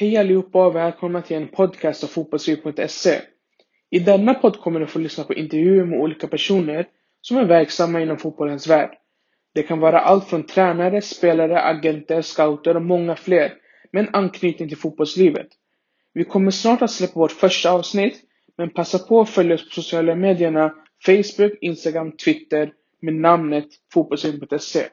Hej allihopa och välkomna till en podcast av fotbollsliv.se. I denna podd kommer du få lyssna på intervjuer med olika personer som är verksamma inom fotbollens värld. Det kan vara allt från tränare, spelare, agenter, scouter och många fler med en anknytning till fotbollslivet. Vi kommer snart att släppa vårt första avsnitt, men passa på att följa oss på sociala medierna Facebook, Instagram, Twitter med namnet fotbollsliv.se.